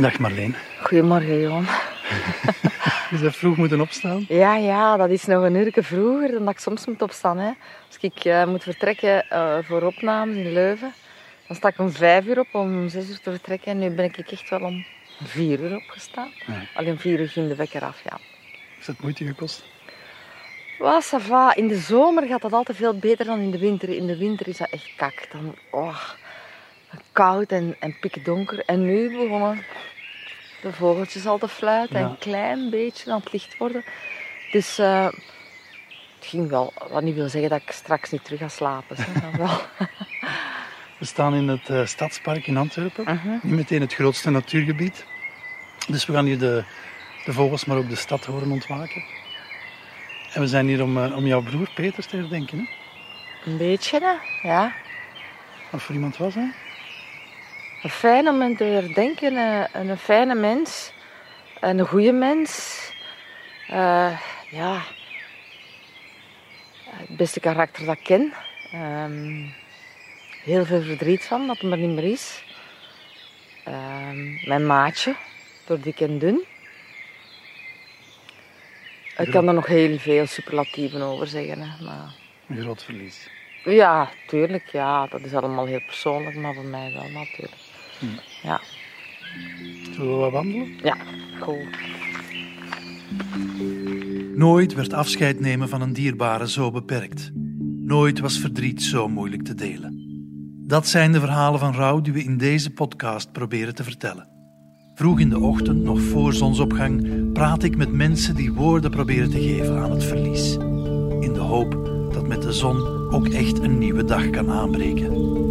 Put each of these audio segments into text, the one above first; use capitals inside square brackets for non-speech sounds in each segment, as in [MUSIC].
Dag Marleen. Goedemorgen, Johan. [LAUGHS] Je bent vroeg moeten opstaan? Ja, ja, dat is nog een uur vroeger dan dat ik soms moet opstaan. Hè. Als ik uh, moet vertrekken uh, voor opnames in Leuven, dan sta ik om vijf uur op om zes uur te vertrekken. En nu ben ik echt wel om vier uur opgestaan. Ja. Alleen vier uur ging de wekker af, ja. Is dat moeite gekost? Well, ça va. In de zomer gaat dat altijd veel beter dan in de winter. In de winter is dat echt kak. Dan, oh, koud en, en pikdonker. En nu begonnen de vogeltjes al te fluiten. En een klein beetje aan het licht worden. Dus uh, het ging wel. Wat niet wil zeggen dat ik straks niet terug ga slapen. Wel. [LAUGHS] We staan in het uh, Stadspark in Antwerpen. Uh -huh. Niet meteen het grootste natuurgebied. Dus we gaan hier de, de vogels, maar ook de stad horen ontwaken. En we zijn hier om, uh, om jouw broer Peters te herdenken. Hè? Een beetje, hè? ja. Wat voor iemand was hij? Een fijne om te herdenken, een, een fijne mens, een goede mens. Uh, ja, het beste karakter dat ik ken. Um, heel veel verdriet van dat het er niet meer is. Um, mijn maatje, door dik en dun. Ik kan er nog heel veel superlatieven over zeggen. Hè, maar... Een groot verlies. Ja, tuurlijk. Ja, dat is allemaal heel persoonlijk, maar voor mij wel natuurlijk. Hm. Ja. Zullen we wat wandelen? Ja, cool. Nooit werd afscheid nemen van een dierbare zo beperkt. Nooit was verdriet zo moeilijk te delen. Dat zijn de verhalen van rouw die we in deze podcast proberen te vertellen. Vroeg in de ochtend, nog voor zonsopgang, praat ik met mensen die woorden proberen te geven aan het verlies. In de hoop dat met de zon ook echt een nieuwe dag kan aanbreken.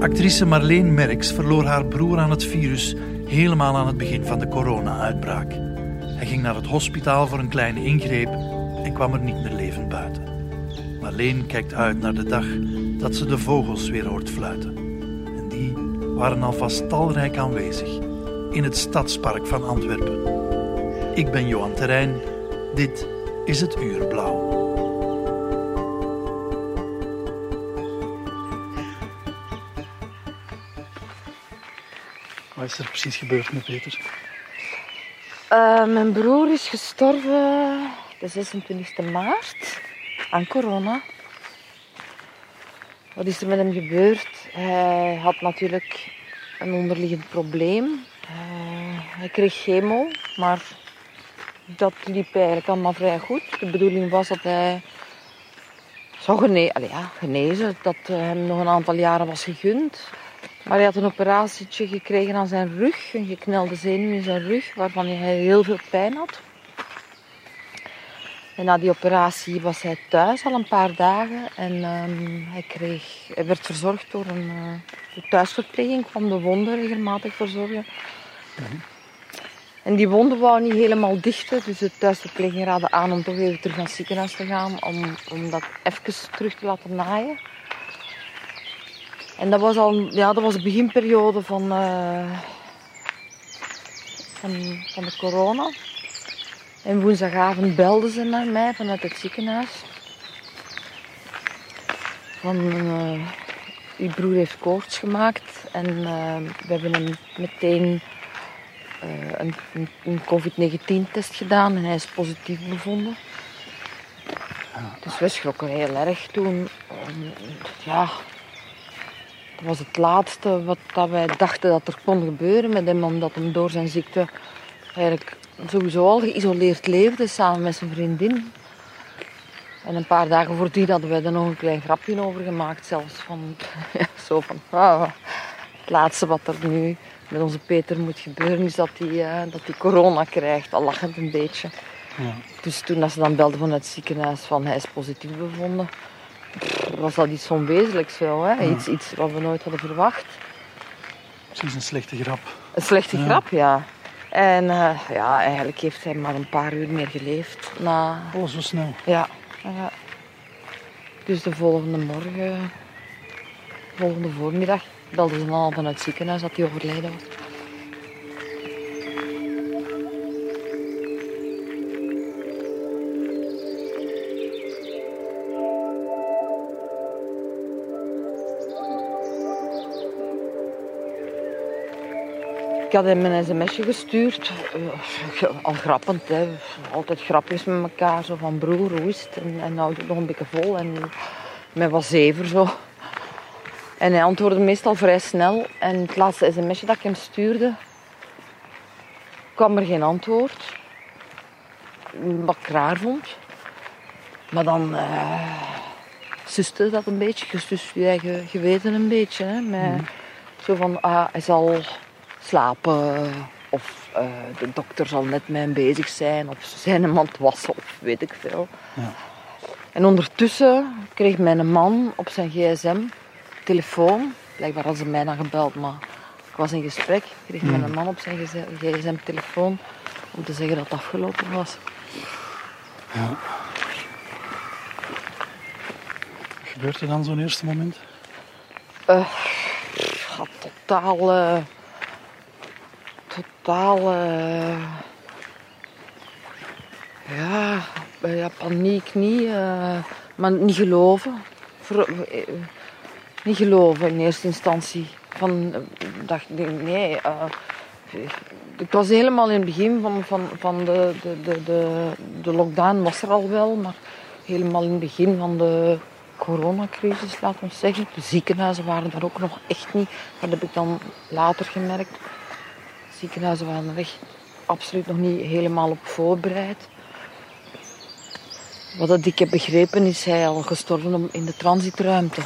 Actrice Marleen Merks verloor haar broer aan het virus helemaal aan het begin van de corona-uitbraak. Hij ging naar het hospitaal voor een kleine ingreep en kwam er niet meer levend buiten. Marleen kijkt uit naar de dag dat ze de vogels weer hoort fluiten. En die waren alvast talrijk aanwezig in het stadspark van Antwerpen. Ik ben Johan Terrein. Dit is het Uur Blauw. Is er precies gebeurd met Peter? Uh, mijn broer is gestorven de 26 maart aan corona. Wat is er met hem gebeurd? Hij had natuurlijk een onderliggend probleem. Uh, hij kreeg chemo, maar dat liep eigenlijk allemaal vrij goed. De bedoeling was dat hij zou ja, genezen, dat hem nog een aantal jaren was gegund. Maar hij had een operatietje gekregen aan zijn rug, een geknelde zenuw in zijn rug, waarvan hij heel veel pijn had. En na die operatie was hij thuis al een paar dagen en um, hij, kreeg, hij werd verzorgd door een uh, thuisverpleging, kwam de wonden regelmatig verzorgen. En die wonden wou niet helemaal dichten, dus de thuisverpleging raadde aan om toch even terug naar het ziekenhuis te gaan, om, om dat even terug te laten naaien. En dat was al ja, dat was de beginperiode van, uh, van, van de corona. En woensdagavond belden ze naar mij vanuit het ziekenhuis. Van, uh, uw broer heeft koorts gemaakt en uh, we hebben hem meteen uh, een, een COVID-19-test gedaan en hij is positief bevonden. Dus we schrokken heel erg toen. Ja, dat was het laatste wat dat wij dachten dat er kon gebeuren met hem, omdat hem door zijn ziekte eigenlijk sowieso al geïsoleerd leefde samen met zijn vriendin. En een paar dagen voordien hadden wij er nog een klein grapje over gemaakt, zelfs van [LAUGHS] ja, zo van ah, het laatste wat er nu met onze Peter moet gebeuren is dat hij, uh, dat hij corona krijgt, al lachend een beetje. Ja. Dus toen als ze dan belden vanuit het ziekenhuis van hij is positief bevonden, was dat iets onwezenlijks wel. Hè? Ja. Iets, iets wat we nooit hadden verwacht. Precies een slechte grap. Een slechte ja. grap, ja. En uh, ja, eigenlijk heeft hij maar een paar uur meer geleefd. Na... Oh, zo snel. Ja. ja. Dus de volgende morgen, volgende voormiddag, belden ze al vanuit het ziekenhuis dat hij overleden was. Had hem een sms'je gestuurd. Uh, al grappend, hè. altijd grapjes met elkaar. Zo van broer, hoe is het? En, en nou het nog een beetje vol. En met wat zever zo. En hij antwoordde meestal vrij snel. En het laatste sms'je dat ik hem stuurde, kwam er geen antwoord. Wat ik raar vond. Maar dan uh, suste dat een beetje. Dus je eigen geweten een beetje. Hè, met, mm. Zo van, ah, hij zal slapen. Of uh, de dokter zal net met hem bezig zijn. Of zijn hem aan het wassen. Of weet ik veel. Ja. En ondertussen kreeg mijn man op zijn gsm telefoon. Blijkbaar hadden ze mij dan gebeld, maar ik was in gesprek. Kreeg mm. mijn man op zijn gsm telefoon om te zeggen dat het afgelopen was. Ja. Wat gebeurt er dan zo'n eerste moment? Uh, totaal... Uh, totaal... Ja, paniek niet. Uh, maar niet geloven. Voor, niet geloven in eerste instantie. Van, dacht, nee, ik was helemaal in het begin van, van, van de, de, de, de, de lockdown was er al wel, maar helemaal in het begin van de coronacrisis, laat ons zeggen. De ziekenhuizen waren daar ook nog echt niet. Dat heb ik dan later gemerkt. Ziekenhuizen waren echt absoluut nog niet helemaal op voorbereid. Wat ik heb begrepen is hij al gestorven in de transitruimte.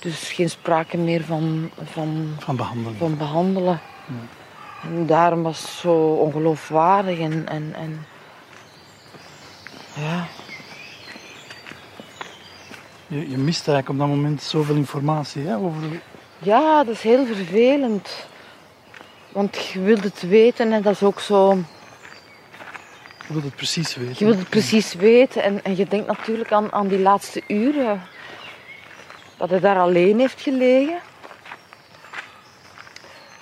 Dus geen sprake meer van, van, van behandelen. Van behandelen. Ja. En daarom was het zo ongeloofwaardig en, en, en ja. Je, je mist eigenlijk op dat moment zoveel informatie hè, over... Ja, dat is heel vervelend. Want je wilt het weten en dat is ook zo... Je wilt het precies weten. Je wilt het precies weten en, en je denkt natuurlijk aan, aan die laatste uren. Dat hij daar alleen heeft gelegen.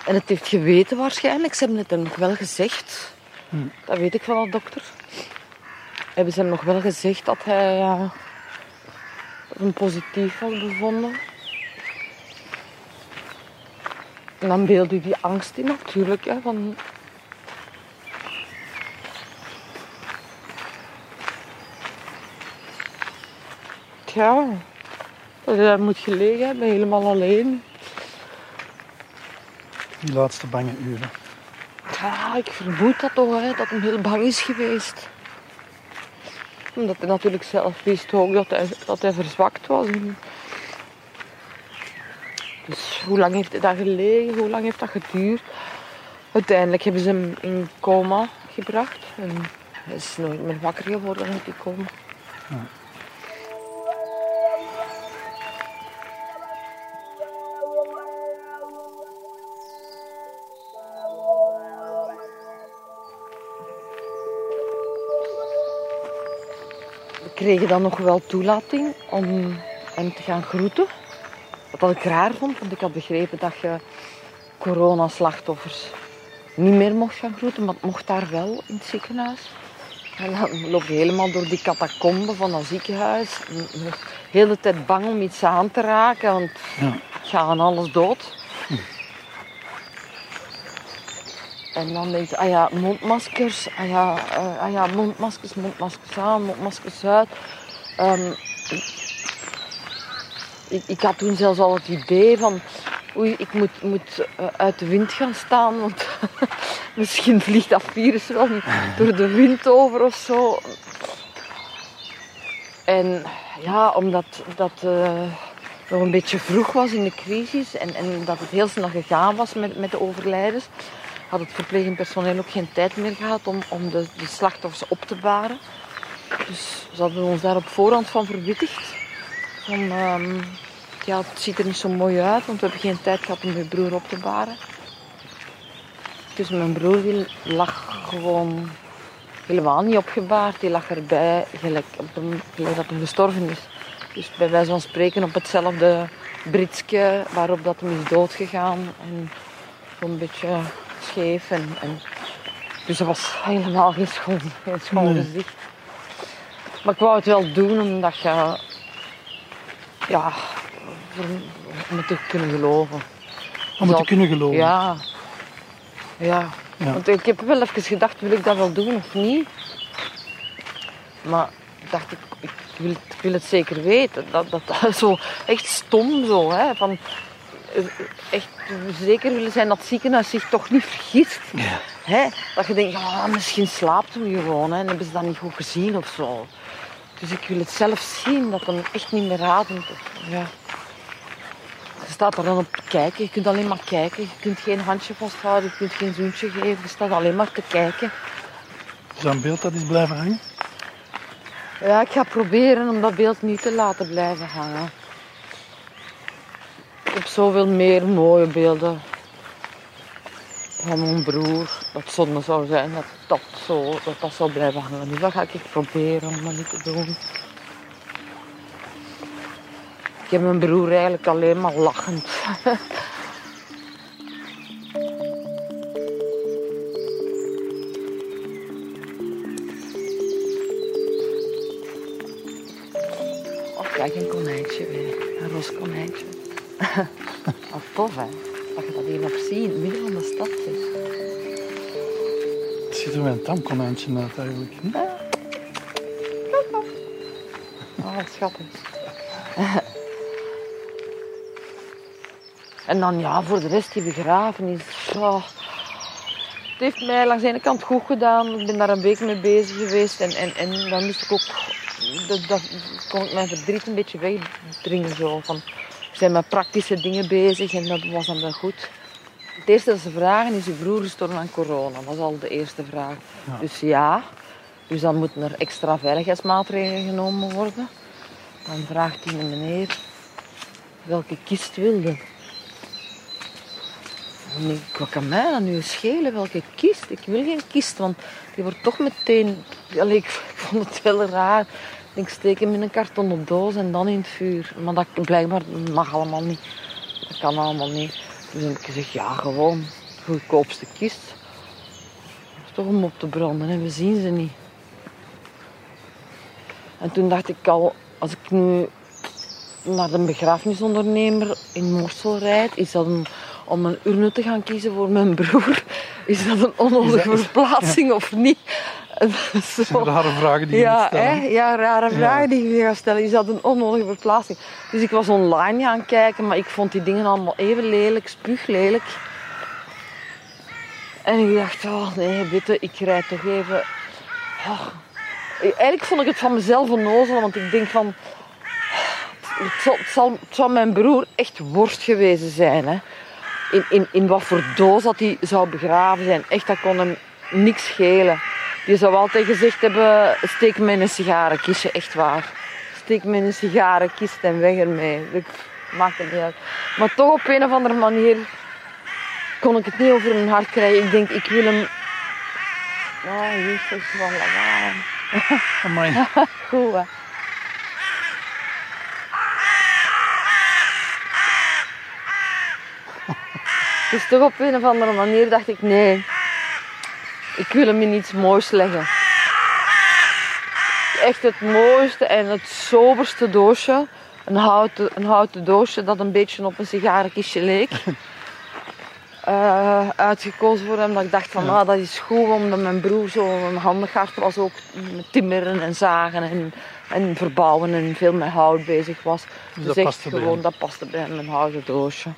En het heeft geweten waarschijnlijk. Ze hebben het hem nog wel gezegd. Hm. Dat weet ik van de dokter. Hebben ze hem nog wel gezegd dat hij ja, een positief was bevonden. En dan beeld u die angst in natuurlijk. Hè, van... Ja, dat hij moet gelegen hebben, helemaal alleen. Die laatste bange uren. Ja, ik vermoed dat toch, hè, dat hij heel bang is geweest. Omdat hij natuurlijk zelf wist ook dat hij, dat hij verzwakt was. Dus hoe lang heeft daar gelegen? Hoe lang heeft dat geduurd? Uiteindelijk hebben ze hem in coma gebracht. En hij is nooit meer wakker geworden uit die coma. Ja. kregen dan nog wel toelating om hem te gaan groeten. Wat ik raar vond, want ik had begrepen dat je coronaslachtoffers niet meer mocht gaan groeten, maar het mocht daar wel in het ziekenhuis. En dan loop je helemaal door die catacombe van dat ziekenhuis. De hele tijd bang om iets aan te raken, want ja. gaan alles dood. En dan denk je, ah ja, mondmaskers, ah ja, uh, ah ja mondmaskers, mondmaskers aan, mondmaskers uit. Um, ik, ik, had toen zelfs al het idee van, oei, ik moet, moet uh, uit de wind gaan staan, want [LAUGHS] misschien vliegt dat virus wel door de wind over of zo. En ja, omdat dat uh, nog een beetje vroeg was in de crisis en, en dat het heel snel gegaan was met, met de overlijdens, had het verplegend personeel ook geen tijd meer gehad om, om de, de slachtoffers op te baren. Dus ze hadden ons daar op voorhand van verwittigd. Van, ehm, ja, het ziet er niet zo mooi uit, want we hebben geen tijd gehad om mijn broer op te baren. Dus mijn broer lag gewoon helemaal niet opgebaard. Die lag erbij gelijk, op de, gelijk dat hij gestorven is. Dus bij wijze van spreken op hetzelfde britsje waarop dat hem is doodgegaan. En zo'n beetje scheef. En, en, dus dat was helemaal [LAUGHS] geen schoon, geen schoon gezicht. Maar ik wou het wel doen omdat je... Ja, om het te kunnen geloven. Om het te kunnen geloven? Ja. Ja. Ja. Want ik heb wel even gedacht, wil ik dat wel doen of niet? Maar dacht ik, ik wil, ik wil het zeker weten. Dat, dat, [LAUGHS] zo echt stom zo. Hè? Van, eh, echt zeker willen zijn dat het ziekenhuis zich toch niet vergist. Ja. Hè? Dat je denkt, ja, misschien slaapt hem gewoon. Hè? En hebben ze dat niet goed gezien of zo. Dus ik wil het zelf zien, dat hem echt niet meer ademt. Ja. Je staat er dan op te kijken. Je kunt alleen maar kijken. Je kunt geen handje vasthouden. Je kunt geen zoentje geven. Je staat alleen maar te kijken. Zou een beeld dat is blijven hangen? Ja, ik ga proberen om dat beeld niet te laten blijven hangen. Ik heb zoveel meer mooie beelden van mijn broer. Dat zonde zou zijn dat dat, zo, dat, dat zou blijven hangen. Dus dat ga ik proberen om dat niet te doen. Ik heb mijn broer eigenlijk alleen maar lachend. [LAUGHS] Oh, kijk, een konijntje weer. Een roze konijntje. [LAUGHS] Wat tof, hè? Dat je dat hier nog ziet, midden van de stad. Ziet er wel een tamkonijntje uit eigenlijk. Hm? Oh, wat schattig. [LAUGHS] en dan ja, voor de rest die begrafenis. Oh, het heeft mij langs de ene kant goed gedaan. Ik ben daar een week mee bezig geweest. En, en, en dan moest ik ook... Dat, dat kon ik mijn verdriet een beetje wegdringen. Zo. Van, we zijn met praktische dingen bezig en dat was dan wel goed. Het eerste dat ze vragen is, uw broer gestorven aan corona. Dat is al de eerste vraag. Ja. Dus ja. Dus dan moeten er extra veiligheidsmaatregelen genomen worden. Dan vraagt die meneer welke kist wilde. Ik, wat kan mij dat nu schelen, welke kist? Ik wil geen kist, want die wordt toch meteen... Allee, ik, ik [LAUGHS] vond het wel raar. Ik steek hem in een kartonnen doos en dan in het vuur. Maar dat blijkbaar mag allemaal niet. Dat kan allemaal niet. Dus heb ik gezegd, ja, gewoon de goedkoopste kist. Toch om op te branden en we zien ze niet. En toen dacht ik al, als ik nu naar de begrafenisondernemer in Morsel rijd, is dat een, om een urne te gaan kiezen voor mijn broer. Is dat een onnodige [LAUGHS] verplaatsing of niet? [LAUGHS] Zo. rare vragen die je Ja, stellen. hè? ja, rare vragen die je gaat stellen. Is dat een onnodige verplaatsing? Dus ik was online gaan kijken, maar ik vond die dingen allemaal even lelijk, spuuglelijk. En ik dacht, oh nee, bitte, ik rijd toch even... Oh. Eigenlijk vond ik het van mezelf onnozel, want ik denk van... Het zal, het, zal, het zal mijn broer echt worst geweest zijn. Hè? In, in, in wat voor doos dat hij zou begraven zijn. Echt, dat kon hem niks schelen. Die zou altijd gezegd hebben, steek me in een sigarenkistje, echt waar. Steek me in een sigarenkist en weg ermee. Ik, maakt het niet uit. Maar toch op een of andere manier kon ik het niet over mijn hart krijgen. Ik denk, ik wil hem... Oh, jezus, wat lawaai. Amai. [LAUGHS] Goed, hè. Dus toch op een of andere manier dacht ik, nee, ik wil hem in iets moois leggen. Echt het mooiste en het soberste doosje. Een houten, een houten doosje dat een beetje op een sigarenkistje leek. [LAUGHS] Eh, uitgekozen voor hem. Dat ik dacht van, Ja. ah, dat is goed, omdat mijn broer zo een handigaard was ook met timmeren en zagen en, en verbouwen en veel met hout bezig was. Dus Dus, dat echt paste bij gewoon, hem. dat paste bij hem, een houten doosje.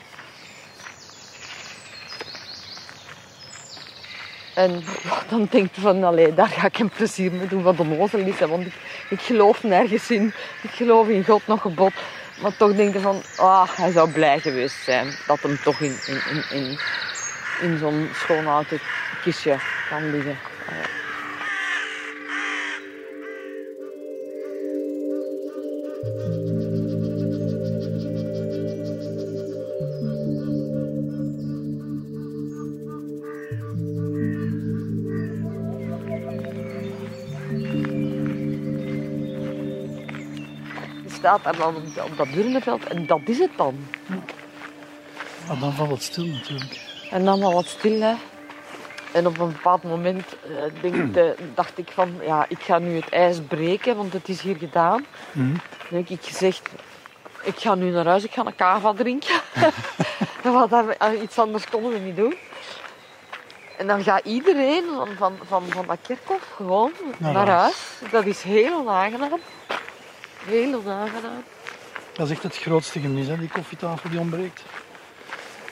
En dan denk je van, allee, daar ga ik hem plezier mee doen, wat onnozel is. Want ik, geloof nergens in. Ik geloof in God nog gebod. Maar toch denk je van, ah, hij zou blij geweest zijn dat hem toch in, in, zo'n schoon kistje kan liggen. Staat daar dan op, dat- urnenveld en dat is het dan. Maar dan valt het stil natuurlijk. En dan wel wat stil, hè. En op een bepaald moment eh, denk, dacht ik van, ja, ik ga nu het ijs breken, want het is hier gedaan. Mhm. Dan heb ik gezegd, ik ga nu naar huis, ik ga een kava drinken. [LAUGHS] Want daar, eh, iets anders konden we niet doen. En dan gaat iedereen van, van, van, van dat kerkhof gewoon Naar naar, huis. Dat is heel onaangenaam. Heel onaangenaam. Dat is echt het grootste gemis, hè, die koffietafel die ontbreekt.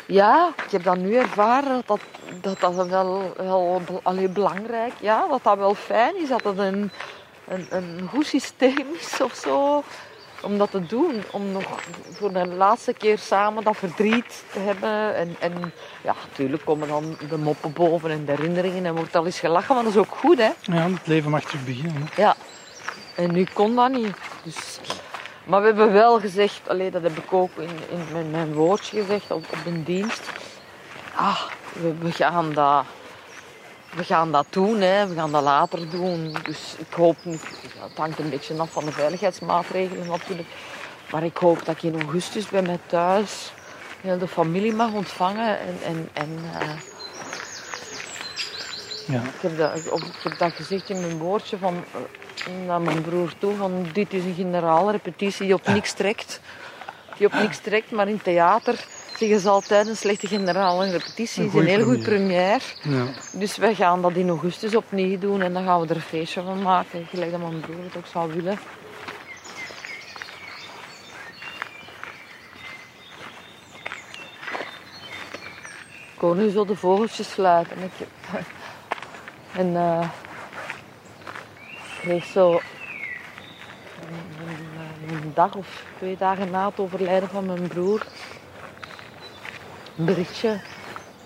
Ja, ik heb dat nu ervaren dat dat, dat, dat wel, wel be- allee, belangrijk ja, dat dat wel fijn is. Dat het een, een, een goed systeem is of zo. Om dat te doen. Om nog voor de laatste keer samen dat verdriet te hebben. En, en ja, natuurlijk komen dan de moppen boven en de herinneringen. En wordt al eens gelachen, maar dat is ook goed, hè. Ja, het leven mag terug beginnen. Hè. Ja, en nu kon dat niet. Dus, maar we hebben wel gezegd, allee, dat heb ik ook in, in mijn, mijn woordje gezegd op, op een dienst. Ah, we, we gaan dat, we gaan dat doen, hè. we gaan dat later doen. Dus ik hoop niet, ja, het hangt een beetje af van de veiligheidsmaatregelen natuurlijk. Maar ik hoop dat ik in augustus bij mij thuis heel de familie mag ontvangen. En, en, en eh, Ja. ik heb, dat, ik heb dat gezegd in mijn woordje van, eh, naar mijn broer toe. Van, dit is een generaalrepetitie die op niks trekt. Die op niks trekt, maar in theater zeggen ze altijd een slechte generale repetitie. Een is een heel goed première. Ja. Dus wij gaan dat in augustus opnieuw doen en dan gaan we er een feestje van maken. Gelijk dat mijn broer het ook zou willen. Ik hoor nu zo de vogeltjes fluiten. Heb- [LAUGHS] En eh, zo een, dag of twee dagen na het overlijden van mijn broer een berichtje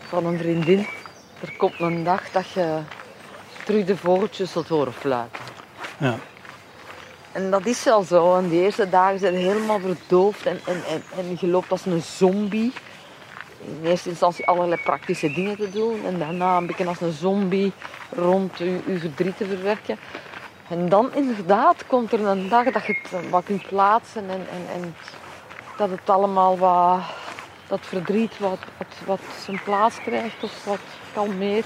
van een vriendin. Er komt een dag dat je terug de vogeltjes zult horen fluiten. Ja. En dat is wel zo. En die eerste dagen zijn helemaal verdoofd en, en, en, en je loopt als een zombie. In eerste instantie allerlei praktische dingen te doen. En daarna een beetje als een zombie rond je, je verdriet te verwerken. En dan inderdaad komt er een dag dat je het wat kunt plaatsen. En, en, en dat het allemaal wat... Dat verdriet wat, wat, wat zijn plaats krijgt of wat kalmeert.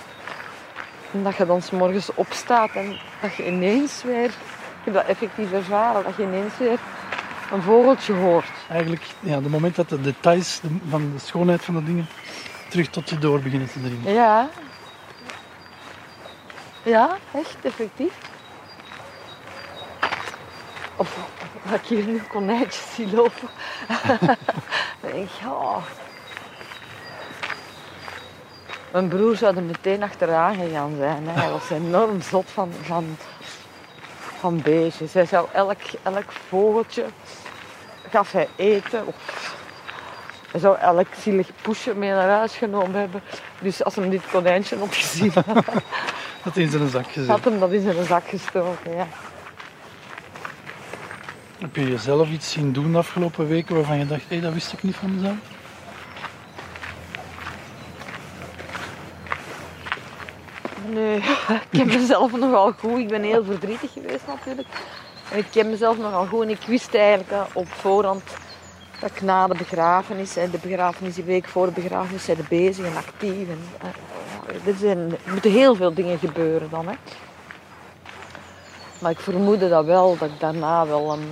En dat je dan 's morgens opstaat en dat je ineens weer... Ik heb dat effectief ervaren. Dat je ineens weer een vogeltje hoort. Eigenlijk, ja, de moment dat de details de- van de schoonheid van de dingen terug tot je door beginnen te dringen. Ja. Ja, echt, effectief. Of dat ik hier nu konijntjes zie lopen. [LAUGHS] dan denk ik, ja. Mijn broer zou er meteen achteraan gegaan zijn. Hè. Hij was enorm zot van, van, van beestjes. Hij zou elk, elk vogeltje gaf hij eten. Of hij zou elk zielig poesje mee naar huis genomen hebben. Dus als hem dit konijntje had gezien, [LAUGHS] Dat in zijn zak gezet. had hem dat in zijn zak gestoken. Ja. Heb je jezelf iets zien doen de afgelopen weken waarvan je dacht, hé, dat wist ik niet van mezelf? Nee, [LAUGHS] ik ken mezelf nogal goed. Ik ben heel verdrietig geweest natuurlijk. En ik ken mezelf nogal goed. En ik wist eigenlijk op voorhand dat ik na de begrafenis, hè, de begrafenis, die week voor de begrafenis, zijn bezig en actief. En, eh, er, er moeten heel veel dingen gebeuren dan. Hè. Maar ik vermoedde dat wel, dat ik daarna wel een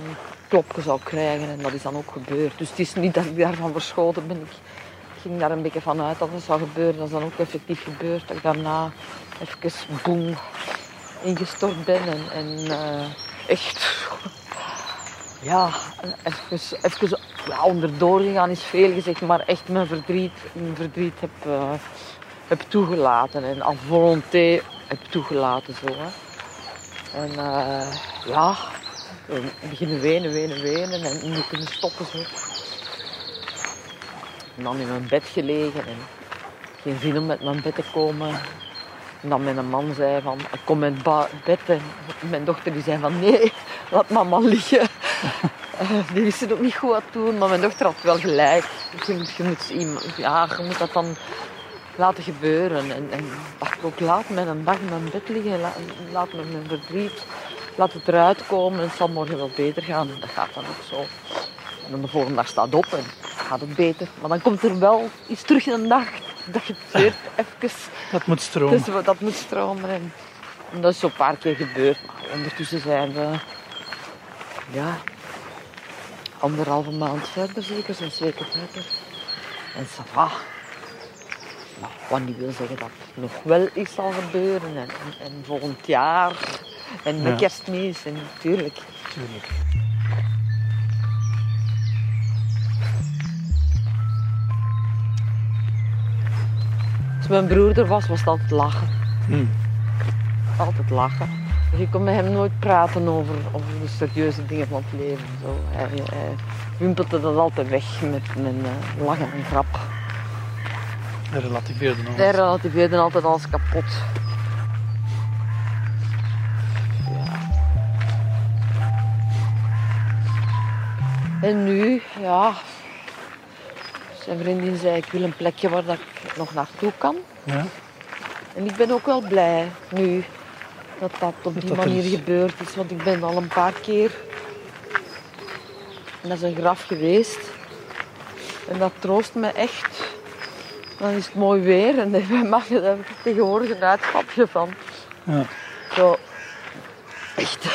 klopje zou krijgen. En dat is dan ook gebeurd. Dus het is niet dat ik daarvan verschoten ben. Ik ging daar een beetje van uit dat het zou gebeuren. Dat is dan ook effectief gebeurd. Dat ik daarna even boem ingestort ben. En, eh, echt, ja, even, onderdoor gegaan is veel gezegd. Maar echt mijn verdriet, mijn verdriet heb, eh, heb toegelaten. En à volonté heb toegelaten zo. En eh, ja, we beginnen wenen, wenen, wenen en niet kunnen stoppen. En dan in mijn bed gelegen en geen zin om met mijn bed te komen. En dan mijn man zei van, ik kom het ba- bed mijn dochter die zei van, nee, laat mama liggen. [LAUGHS] Eh, die wisten ook niet goed wat doen, maar mijn dochter had wel gelijk. Je moet, je moet, ja, je moet dat dan laten gebeuren. En, en dacht ik ook, laat mij een dag in mijn bed liggen, laat, laat me mijn verdriet, laat het eruit komen. Het zal morgen wel beter gaan. En dat gaat dan ook zo. En dan de volgende dag staat op en gaat het beter. Maar dan komt er wel iets terug in een dag dat je het weer even... Dat moet stromen. Dus dat moet stromen. En, en dat is zo een paar keer gebeurd. Maar ondertussen zijn we... Ja... Anderhalve maand verder zeker, zes weken verder. En ça va. Nou, wat niet wil zeggen dat het nog wel iets zal gebeuren. En, en, en volgend jaar. En met Ja. kerstmis. En. Tuurlijk. Als mijn broer er was, was het altijd lachen. Hm. Altijd lachen. Dus ik kon met hem nooit praten over, over de serieuze dingen van het leven. Zo. Hij, hij wimpelde dat altijd weg met een eh, lachen en grap. Hij relativeerde nog. Hij relativeerde altijd alles kapot. Ja. En nu, ja. Zijn vriendin zei, ik wil een plekje waar dat ik nog naartoe kan. Ja? En ik ben ook wel blij nu dat dat op die dat er manier is. gebeurd is. Want ik ben al een paar keer naar zijn graf geweest. En dat troost me echt. Dan is het mooi weer en [LAUGHS] wij maken daar tegenwoordig een uitstapje van. Ja. Zo, echt,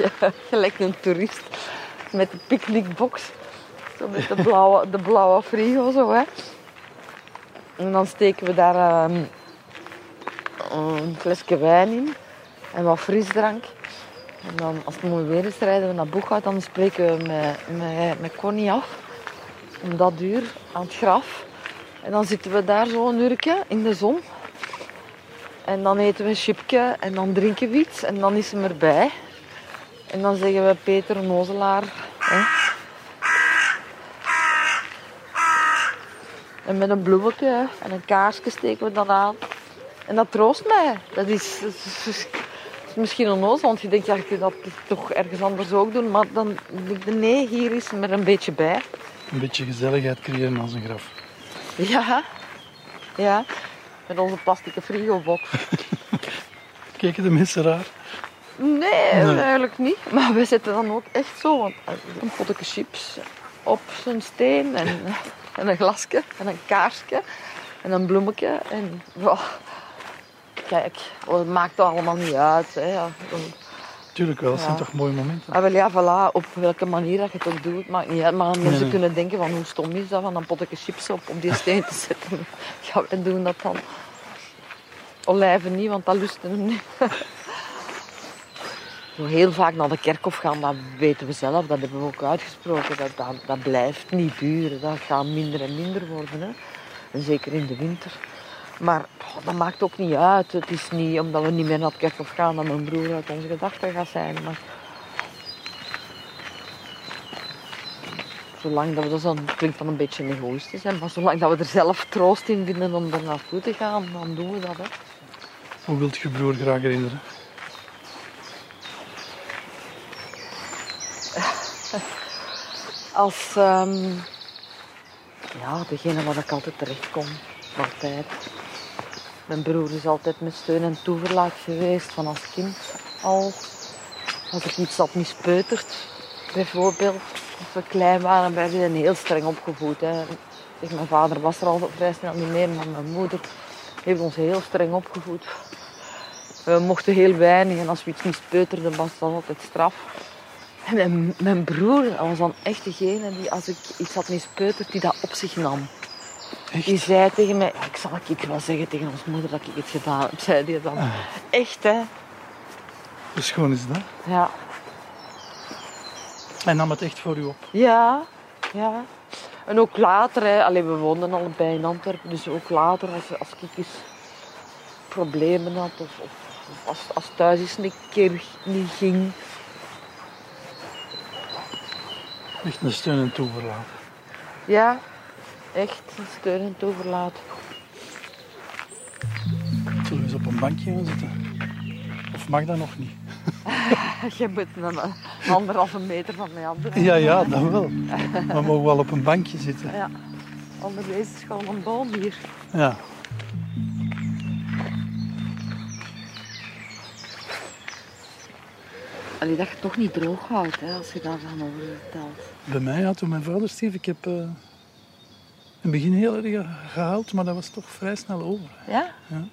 [LAUGHS] gelijk een toerist met de picknickbox. Zo met de blauwe, de blauwe frigo zo, hè. En dan steken we daar ehm, een flesje wijn in en wat frisdrank. En dan, als het mooi weer is, rijden we naar Boeghout. Dan spreken we met, met, met Connie af. Om dat uur aan het graf. En dan zitten we daar zo een uurtje in de zon. En dan eten we een chipje en dan drinken we iets en dan is hem erbij. En dan zeggen we Peter Nozelaar. Hè. En met een bloemetje en een kaarsje steken we dan aan. En dat troost mij. Dat is, dat is- misschien onnozel, want je denkt, ja, kunt dat toch ergens anders ook doen. Maar dan denk ik, nee, hier is hem er een beetje bij. Een beetje gezelligheid creëren als een graf. Ja, ja. Met onze plastic frigobox. [LAUGHS] Keken de mensen raar? Nee, Nee. eigenlijk niet. Maar we zetten dan ook echt zo want eh, een potje chips op zijn steen en, [LAUGHS] en een glasje en een kaarsje en een bloemetje. En kijk, het maakt allemaal niet uit. Hè. Tuurlijk wel, dat zijn toch mooie momenten. Ah, wel ja, voilà, op welke manier dat je het ook doet, maakt niet uit. Maar mensen nee. kunnen denken van hoe stom is dat van een potje chips op, op die steen te zetten. [LAUGHS] Ja, wij doen dat dan. Olijven niet, want dat lusten we niet. [LAUGHS] Heel vaak naar de kerkhof gaan, dat weten we zelf, dat hebben we ook uitgesproken. Dat, dat, dat blijft niet duren, dat gaat minder en minder worden. Hè. En zeker in de winter. Maar oh, dat maakt ook niet uit. Het is niet omdat we niet meer naar het kerkhof gaan dat mijn broer uit onze gedachten gaat zijn. Maar zolang dat we, dat dan, klinkt dan een beetje egoïstisch, hè, maar zolang dat we er zelf troost in vinden om er naartoe te gaan, dan doen we dat. Hè. Hoe wilt je broer graag herinneren? Als ehm, ja, degene waar ik altijd terecht kom. Altijd. Mijn broer is altijd met steun en toeverlaat geweest van als kind al. Als ik iets had mispeuterd, bijvoorbeeld. Als we klein waren, werden we heel streng opgevoed. Hè. Mijn vader was er al vrij snel niet meer, maar mijn moeder heeft ons heel streng opgevoed. We mochten heel weinig en als we iets mispeuterden, was dat altijd straf. En mijn, mijn broer was dan echt degene die, als ik iets had mispeuterd, die dat op zich nam. Echt? Die zei tegen mij, "Ja, ik zal ik wel zeggen tegen ons moeder dat ik het gedaan heb, zei die dan. Echt, hè? Hoe schoon is dat? Ja. Hij nam het echt voor u op. Ja, ja. En ook later, hè. Allee, we woonden allebei in Antwerpen, dus ook later, als, als ik eens problemen had of, of, of als, als thuis eens een keer niet ging. Echt een steun en toeverlaat. Ja, echt een steun en toeverlaat. Zullen we eens op een bankje gaan zitten? Of mag dat nog niet? [LAUGHS] Je moet een een anderhalve meter van mij afdraaien. Ja, ja, dat wel. We mogen wel op een bankje zitten. Ja. Onder deze is gewoon een boom hier. Ja. Allee, dat je het toch niet droog houdt, hè, als je daarvan over vertelt. Bij mij, ja, toen mijn vader stierf, ik heb eh, in het begin heel erg gehuild, maar dat was toch vrij snel over. Ja? Ja.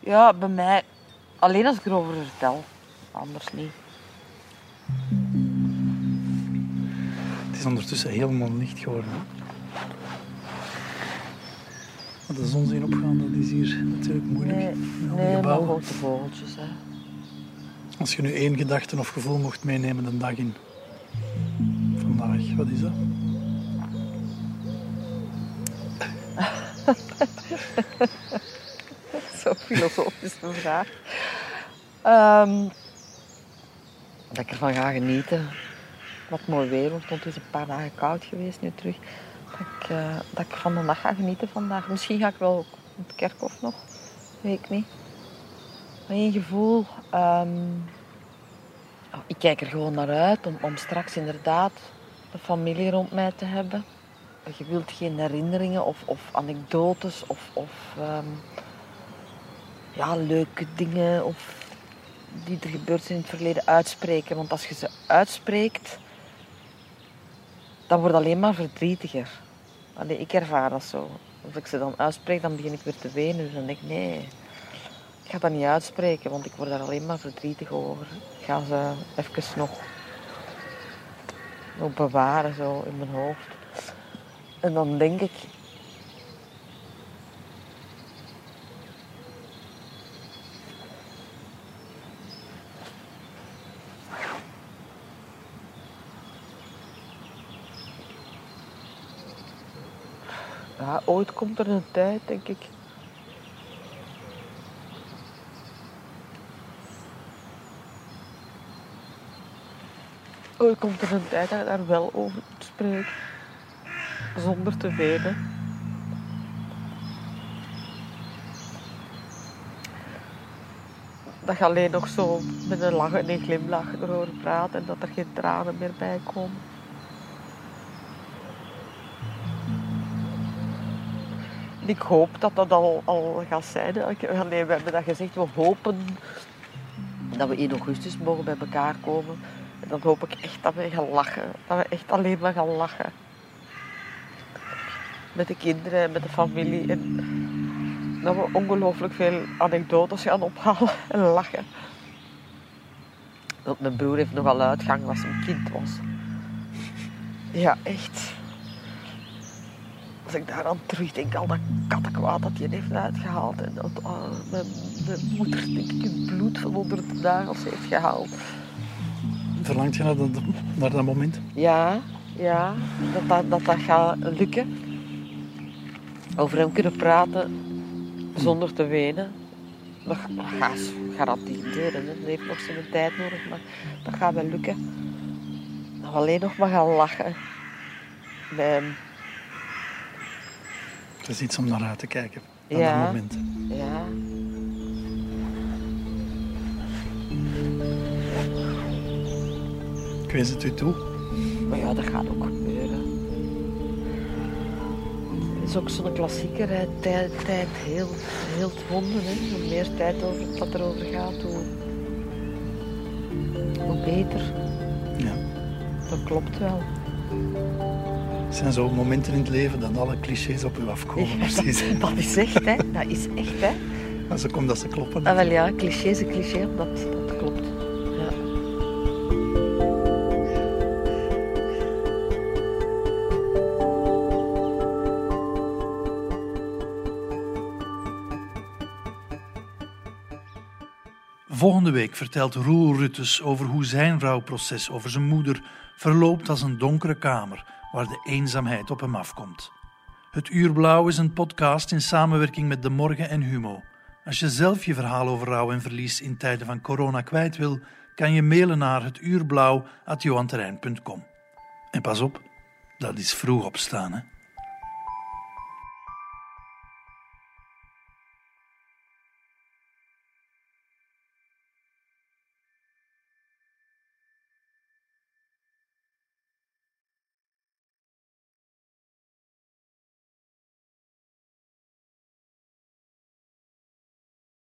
Ja, bij mij alleen als ik erover vertel. Anders niet. Het is ondertussen helemaal licht geworden. Want de zon zien opgaan, dat is hier natuurlijk moeilijk. Nee, nee maar grote vogeltjes. Hè. Als je nu één gedachte of gevoel mocht meenemen de dag in. Vandaag, wat is dat? [LAUGHS] Zo'n filosofische vraag. Ehm, dat ik ervan ga genieten. Wat mooi weer want het is een paar dagen koud geweest nu terug. Dat ik, eh, dat ik van de dag ga genieten vandaag. Misschien ga ik wel op het kerkhof nog. Weet ik niet. Mijn gevoel. ehm, oh, ik kijk er gewoon naar uit om, om straks inderdaad de familie rond mij te hebben. Je wilt geen herinneringen of, of anekdotes of, of ehm, ja, leuke dingen of die er gebeurd zijn in het verleden uitspreken. Want als je ze uitspreekt, dan wordt alleen maar verdrietiger. Ik ervaar dat zo. Als ik ze dan uitspreek, dan begin ik weer te wenen. Dus dan denk ik, nee, ik ga dat niet uitspreken, want ik word daar alleen maar verdrietig over. Ik ga ze even nog, nog bewaren zo in mijn hoofd. En dan denk ik, Ja, ooit komt er een tijd, denk ik. Ooit komt er een tijd dat je daar wel over spreken. Zonder te wenen. Dat je alleen nog zo met een lach en een glimlach erover praat en dat er geen tranen meer bij komen. En Ik hoop dat dat al, al gaat zijn. Nee, we hebben dat gezegd. We hopen dat we in augustus mogen bij elkaar komen. En dan hoop ik echt dat we gaan lachen. Dat we echt alleen maar gaan lachen. Met de kinderen en met de familie. En dat we ongelooflijk veel anekdotes gaan ophalen [LAUGHS] en lachen. Want mijn broer heeft nogal uitgang als hij een kind was. Ja, echt. Als ik daar aan terugdenk, al dat kattenkwaad dat hij heeft uitgehaald. En dat mijn, mijn moeder, denk ik, het bloed van onder de nagels heeft gehaald. Verlangt je naar dat, naar dat moment? Ja, ja, dat dat, dat, dat gaat lukken. Over hem kunnen praten zonder te wenen. Dat, dat gaat garanteren. hè. Dat heeft nog zijn tijd nodig, maar dat gaat wel lukken. Dat we alleen nog maar gaan lachen. Hem. Het is iets om naar uit te kijken. Naar Ja. dat moment. Ja. Ik wees het u toe. Maar ja, dat gaat ook is ook zo'n klassieker, hè. Tijd, tijd heel, heel wonden. Hè. Hoe meer tijd over, dat erover gaat, hoe, hoe beter. Ja. Dat klopt wel. Het zijn zo momenten in het leven dat alle clichés op u afkomen. Ja, precies. dat, dat is echt, hè. Dat is echt, hè. En zo komt dat ze kloppen. Ah, wel ja, cliché is een cliché, dat, Volgende week vertelt Roel Ruttes over hoe zijn rouwproces over zijn moeder verloopt als een donkere kamer waar de eenzaamheid op hem afkomt. Het Uur Blauw is een podcast in samenwerking met De Morgen en Humo. Als je zelf je verhaal over rouw en verlies in tijden van corona kwijt wil, kan je mailen naar hetuurblauw.johanterrein.com. En pas op, dat is vroeg opstaan, hè.